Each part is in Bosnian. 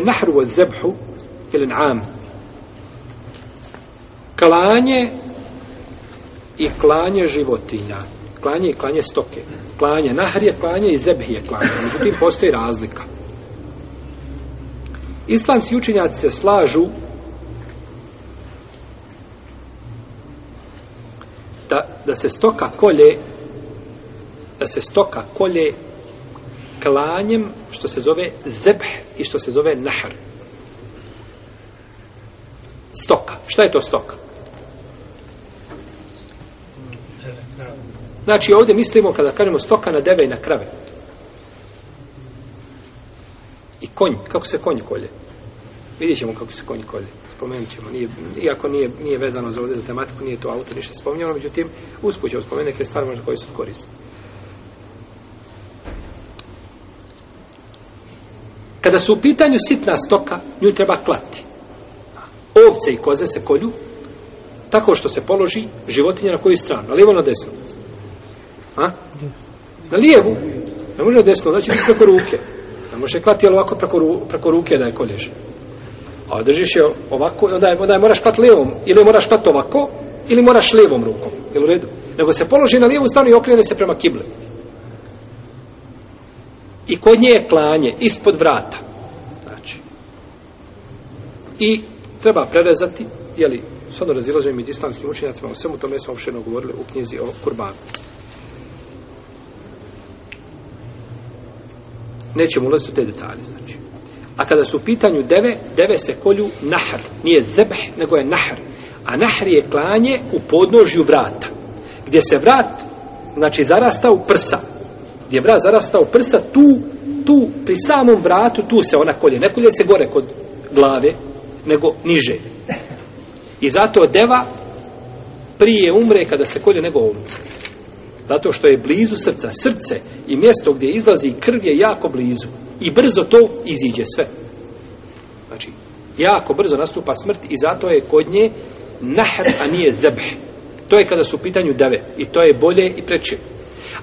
nahru od zebhu ili n'am klanje i klanje životinja klanje i klanje stoke klanje nahr je klanje i zebh je klanje međutim postoji razlika islamski učinjaci se slažu da, da se stoka kolje da se stoka kolje klanjem što se zove zebh i što se zove nahar. Stoka. Šta je to stoka? Znači ovdje mislimo kada kažemo stoka na deve i na krave. I konj, kako se konj kolje? Vidjet ćemo kako se konj kolje. Spomenut ćemo, nije, iako nije, nije vezano za ovdje za tematiku, nije to auto ništa spomenjeno, međutim, uspućemo spomenuti neke stvari možda koje su koristili. Kada su u pitanju sitna stoka, nju treba klati. Ovce i koze se kolju tako što se položi životinje na koju stranu, na lijevo na desno. A? Na lijevu. Ne može na desno, znači preko ruke. Ne može klati, ali ovako preko, ru, preko ruke da je kolješ. A držiš je ovako, onda je, onda je moraš klati lijevom, ili moraš klati ovako, ili moraš lijevom rukom, ili u redu. Nego se položi na lijevu stranu i okrene se prema kibletu. I kod nje je klanje ispod vrata. Znači. I treba prerezati, jeli, s ono razilaženim među islamskim učenjacima, o svemu tome smo uopšteno govorili u knjizi o kurbanu. Nećemo ulaziti u te detalje, znači. A kada su u pitanju deve, deve se kolju nahar. Nije zebh, nego je nahar. A nahar je klanje u podnožju vrata. Gdje se vrat, znači, zarasta u prsa gdje je brat zarastao prsa, tu, tu, pri samom vratu, tu se ona kolje. Ne kolje se gore kod glave, nego niže. I zato deva prije umre kada se kolje nego ovca. Zato što je blizu srca. Srce i mjesto gdje izlazi krv je jako blizu. I brzo to iziđe sve. Znači, jako brzo nastupa smrt i zato je kod nje nahr, a nije zebh. To je kada su u pitanju deve. I to je bolje i prečivo.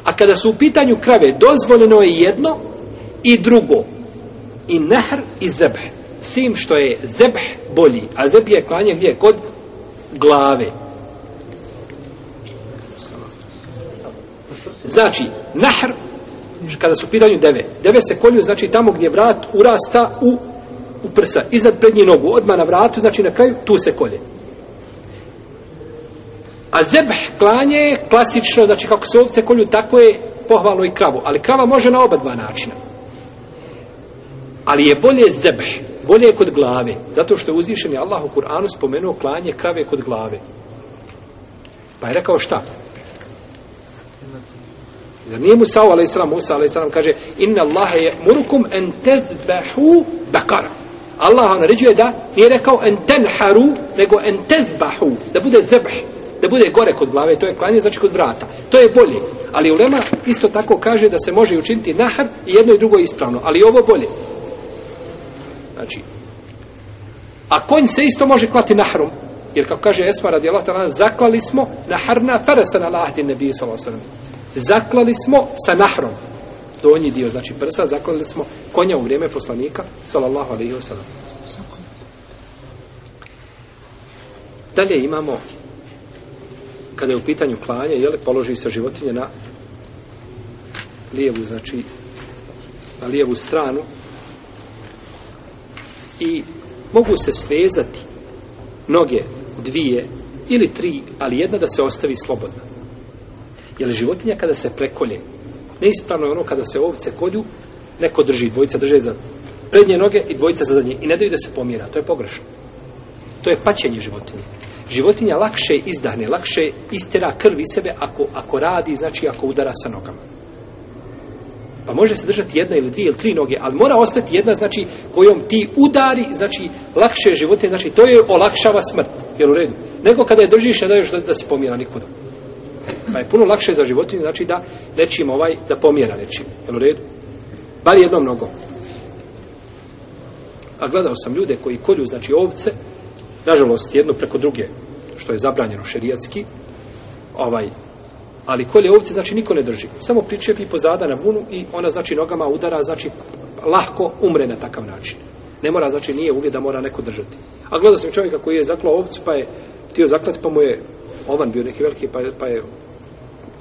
A kada su u pitanju krave, dozvoljeno je jedno i drugo. I nehr i zebh. Sim što je zebh bolji. A zebh je klanje gdje? Kod glave. Znači, nahr, kada su u pitanju deve, deve se kolju, znači tamo gdje vrat urasta u, u prsa, iznad prednje nogu, odmah na vratu, znači na kraju, tu se kolje. A zebh klanje je klasično, znači kako se ovce kolju, tako je pohvalno i kravu. Ali krava može na oba dva načina. Ali je bolje zebh, bolje je kod glave. Zato što je uzvišen je Allah u Kur'anu spomenuo klanje krave kod glave. Pa je rekao šta? Jer nije Musa, ali Islam, Musa, ali Islam kaže Inna Allahe je murukum en tezbahu bakara. Allah vam naređuje da nije rekao en tenharu, nego en tezbahu, da bude zebh, da bude gore kod glave, to je klanje, znači kod vrata. To je bolje. Ali ulema isto tako kaže da se može učiniti nahar i jedno i drugo ispravno. Ali ovo bolje. Znači, a konj se isto može klati naharom. Jer kako kaže Esma radi Allah, zaklali smo naharna prsa na lahdi nebi sallam. Zaklali smo sa nahrom. Donji dio, znači prsa, zaklali smo konja u vrijeme poslanika sallallahu alaihi wa sallam. Dalje imamo kada je u pitanju klanje, jele, položi se životinje na lijevu, znači, na lijevu stranu i mogu se svezati noge dvije ili tri, ali jedna da se ostavi slobodna. Jer životinja kada se prekolje, neispravno je ono kada se ovce kolju, neko drži, dvojica drže za prednje noge i dvojica za zadnje i ne daju da se pomira, to je pogrešno. To je paćenje životinje životinja lakše izdahne, lakše istera krvi sebe ako, ako radi, znači ako udara sa nogama. Pa može se držati jedna ili dvije ili tri noge, ali mora ostati jedna, znači, kojom ti udari, znači, lakše životinje, znači, to je olakšava smrt, jel u redu? Nego kada je držiš, ne daješ da, da se pomjera nikuda. Pa je puno lakše za životinje, znači, da nečim ovaj, da pomjera nečim, jel u redu? Bar jednom nogom. A gledao sam ljude koji kolju, znači, ovce, nažalost, jednu preko druge, što je zabranjeno šerijatski. Ovaj ali kolje ovce znači niko ne drži. Samo pričepi po zada na vunu i ona znači nogama udara, znači lahko umre na takav način. Ne mora znači nije uvjet da mora neko držati. A gledao sam čovjeka koji je zaklao ovcu pa je tio zaklati pa mu je ovan bio neki veliki pa je, pa je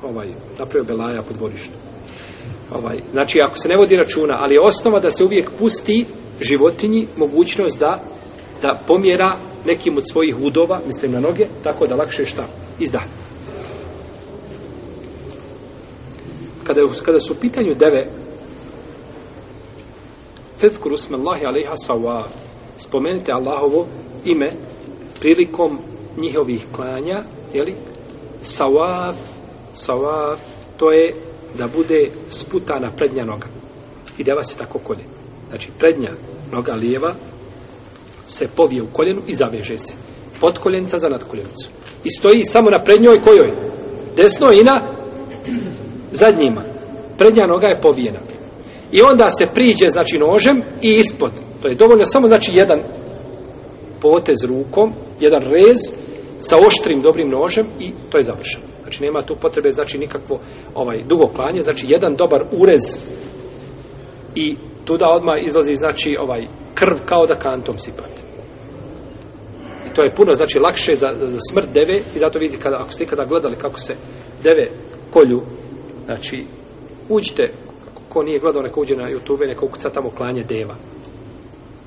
ovaj napravio belaja po dvorištu. Ovaj, znači ako se ne vodi računa, ali je osnova da se uvijek pusti životinji mogućnost da da pomjera nekim od svojih udova, mislim na noge, tako da lakše šta izda. Kada, kada su u pitanju deve, Fethkur usme Allahi alaiha sawaf, spomenite Allahovo ime prilikom njihovih klanja, jeli? Sawaf, sawaf, to je da bude sputana prednja noga. I deva se tako kolje. Znači, prednja noga lijeva se povije u koljenu i zaveže se. Pod koljenica za nadkoljenicu. I stoji samo na prednjoj kojoj? Desno i na zadnjima. Prednja noga je povijena. I onda se priđe, znači, nožem i ispod. To je dovoljno samo, znači, jedan potez rukom, jedan rez sa oštrim dobrim nožem i to je završeno. Znači, nema tu potrebe, znači, nikakvo ovaj, dugo klanje. Znači, jedan dobar urez i tuda odmah izlazi znači ovaj krv kao da kantom sipate. I to je puno znači lakše za, za, za smrt deve i zato vidite kada ako ste kada gledali kako se deve kolju znači uđite ko nije gledao neka uđe na YouTube neka ukuca tamo klanje deva.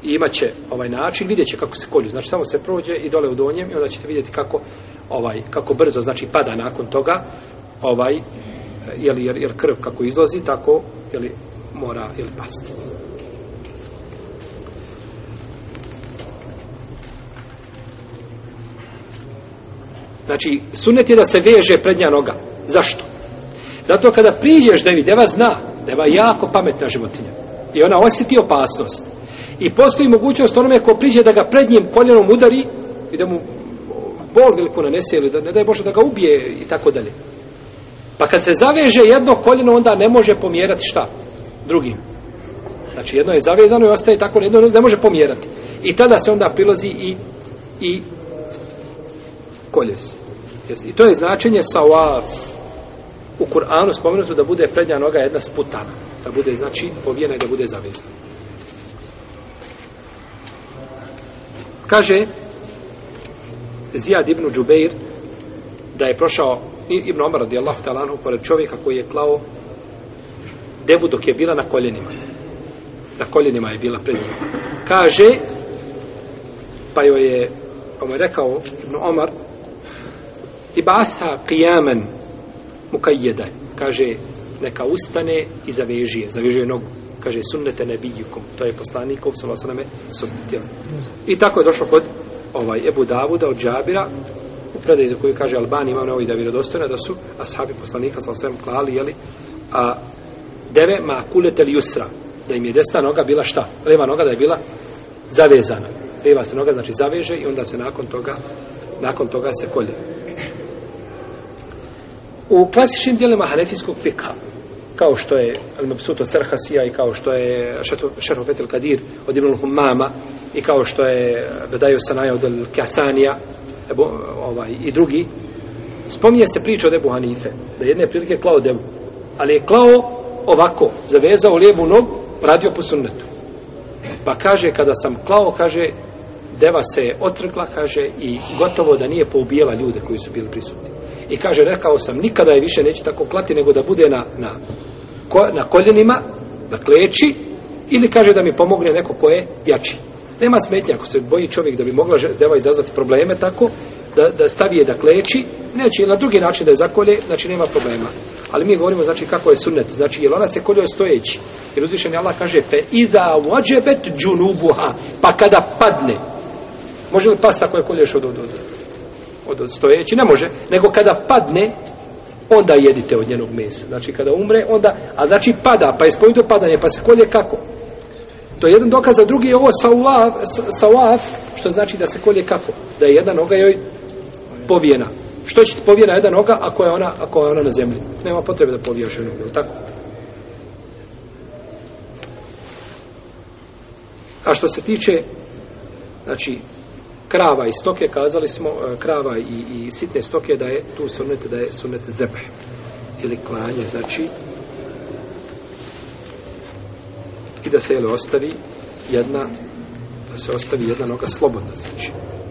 I imaće ovaj način videće kako se kolju. Znači samo se prođe i dole u donjem i onda ćete vidjeti kako ovaj kako brzo znači pada nakon toga ovaj jeli, jer, jer krv kako izlazi tako jeli, mora ili pasti. Znači, sunet je da se veže prednja noga. Zašto? Zato kada priđeš devi, deva zna, deva je jako pametna životinja. I ona osjeti opasnost. I postoji mogućnost onome ko priđe da ga prednjim koljenom udari i da mu bol veliko nanese ili da ne daje Bože da ga ubije i tako dalje. Pa kad se zaveže jedno koljeno, onda ne može pomjerati šta? drugim. Znači jedno je zavezano i ostaje tako na jedno, ne može pomjerati. I tada se onda prilazi i, i koljes. I to je značenje sawaf. U Kur'anu spomenuto da bude prednja noga jedna sputana. Da bude, znači, povijena i da bude zavezana. Kaže Zijad ibn Đubeir da je prošao Ibn Omar radijallahu talanhu pored čovjeka koji je klao devu dok je bila na koljenima. Na koljenima je bila pred njima. Kaže, pa joj je, pa mu je rekao Ibn Omar, i basa qijaman mu Kaže, neka ustane i zaveži je, zaveži je nogu. Kaže, sunnete ne bijukom. To je poslanikov, sa osaname, sunnetil. I tako je došlo kod ovaj, Ebu Davuda od Džabira, u predaj za koju kaže Albani, imam ovaj da vjerodostojna, da su ashabi poslanika sa osaname klali, jeli, a deve ma kulete li usra. Da im je desna noga bila šta? Leva noga da je bila zavezana. Leva se noga znači zaveže i onda se nakon toga, nakon toga se kolje. U klasičnim dijelima hanefijskog fika, kao što je Al-Mabsuto Serhasija i kao što je Šerhofet Al-Kadir od Ibn Humama i kao što je Bedaju Sanaja od Al-Kasanija ovaj, i drugi, spominje se priča od Ebu Hanife, da jedne prilike je klao debu, ali je klao ovako, zavezao lijevu nogu, radio po sunnetu. Pa kaže, kada sam klao, kaže, deva se je otrgla, kaže, i gotovo da nije poubijela ljude koji su bili prisutni. I kaže, rekao sam, nikada je više neću tako klati, nego da bude na, na, ko, na koljenima, da kleči, ili kaže da mi pomogne neko ko je jači. Nema smetnje, ako se boji čovjek da bi mogla deva izazvati probleme tako, da, da stavi je da kleči, neće na drugi način da je zakolje, znači nema problema. Ali mi govorimo znači kako je sunnet. Znači jel ona se kolje stojeći? Jer uzvišen je Allah kaže fe iza vođebet džunubuha pa kada padne. Može li pasta koje kolješ od, od, od, od, od stojeći? Ne može. Nego kada padne onda jedite od njenog mesa. Znači kada umre, onda, a znači pada, pa je spojito padanje, pa se kolje kako? To je jedan dokaz, a drugi je ovo sawaf, sawaf, što znači da se kolje kako? Da je jedna noga joj povijena što će ti povijena jedna noga ako je ona, ako je ona na zemlji? Nema potrebe da povijaš ono, jednu nogu, tako? A što se tiče, znači, krava i stoke, kazali smo, e, krava i, i sitne stoke, da je tu sunete, da je sunete zepe ili klanje, znači, i da se, jel, ostavi jedna, da se ostavi jedna noga slobodna, znači.